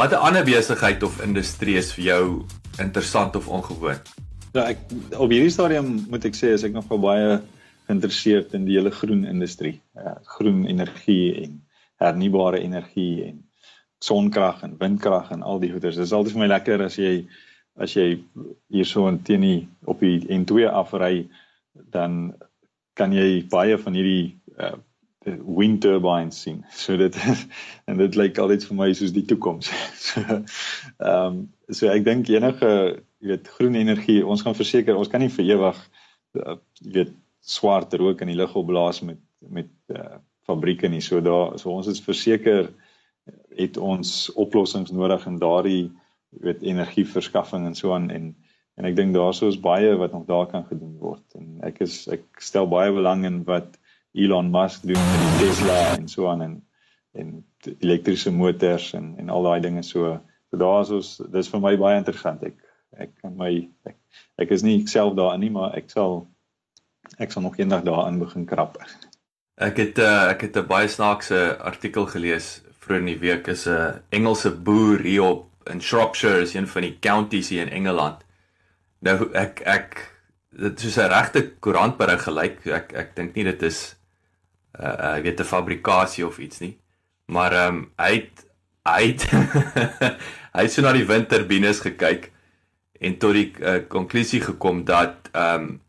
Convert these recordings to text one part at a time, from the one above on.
Watter ander besigheid of industrie is vir jou interessant of ongewoon? Ja, ek op hierdie stadium moet ek sê as ek nog baie geïnteresseerd in die hele groen industrie. Uh, groen energie en hernubare energie en sonkrag en windkrag en al die goeders. Dit is altyd vir my lekker as jy as jy hier so in teen die op die N2 afry dan kan jy baie van hierdie uh, wind turbines sien. So dit en dit lyk altyd vir my soos die toekoms. so ehm um, so ek dink enige jy weet groen energie, ons gaan verseker ons kan nie vir ewig uh, jy weet swart rook in die lug opblaas met met uh, fabrieke nie. So daar so ons is verseker het ons oplossings nodig in daardie jy weet energieverskaffing en so aan en en ek dink daarsoos baie wat nog daar kan gedoen word. En ek is ek stel baie belang in wat Elon Musk doen met die Tesla en so aan en en elektriese motors en en al daai dinge so. So daar's ons dis vir my baie interessant. Ek ek kan my ek, ek is nie self daarin nie, maar ek sal ek sal nog eendag daarin begin krap. Ek het uh, ek het 'n baie snaakse artikel gelees vroeër in die week is 'n Engelse boer hier op in Shropshire, is een van die counties hier in Engeland. Nou ek ek dit is 'n regte koerantberig gelyk. Ek ek dink nie dit is uh ek weet 'n fabrikasie of iets nie. Maar ehm um, hy het hy het hy het so na die windturbines gekyk en tot die uh, konklusie gekom dat ehm um,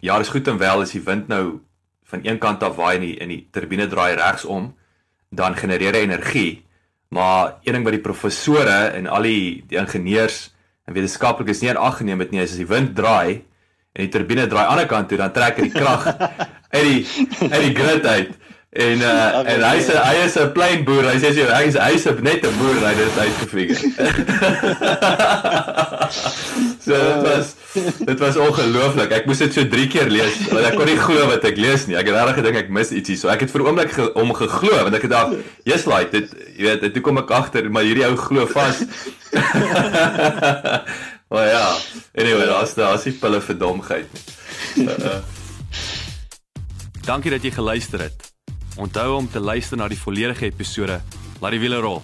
ja, dis goed en wel as die wind nou van een kant af waai en die in die turbine draai regsom, dan genereer hy energie. Maar een ding wat die professore en al die die ingenieurs en wetenskaplikes nie aan ag geneem het nie, is as die wind draai en die turbine draai aan die ander kant toe, dan trek hy die krag uit die uit die grid uit. En uh en hy sê hy is 'n plain boer. Hy sê hy is hy is net 'n boer, hy het uitgefigure. so dit was dit was ongelooflik. Ek moes dit so 3 keer lees want ek kon nie glo wat ek lees nie. Ek het regtig gedink ek mis ietsie. So ek het vir 'n oomblik ge, om geglo want ek het gedag, "Yes, like dit jy weet, toe kom ek agter, maar hierdie ou glo vas." Maar ja, anyway, daar's daar's die pille vir domheid. Dankie dat jy geluister het. Onthou om te luister na die volledige episode. Laat die wiele rol.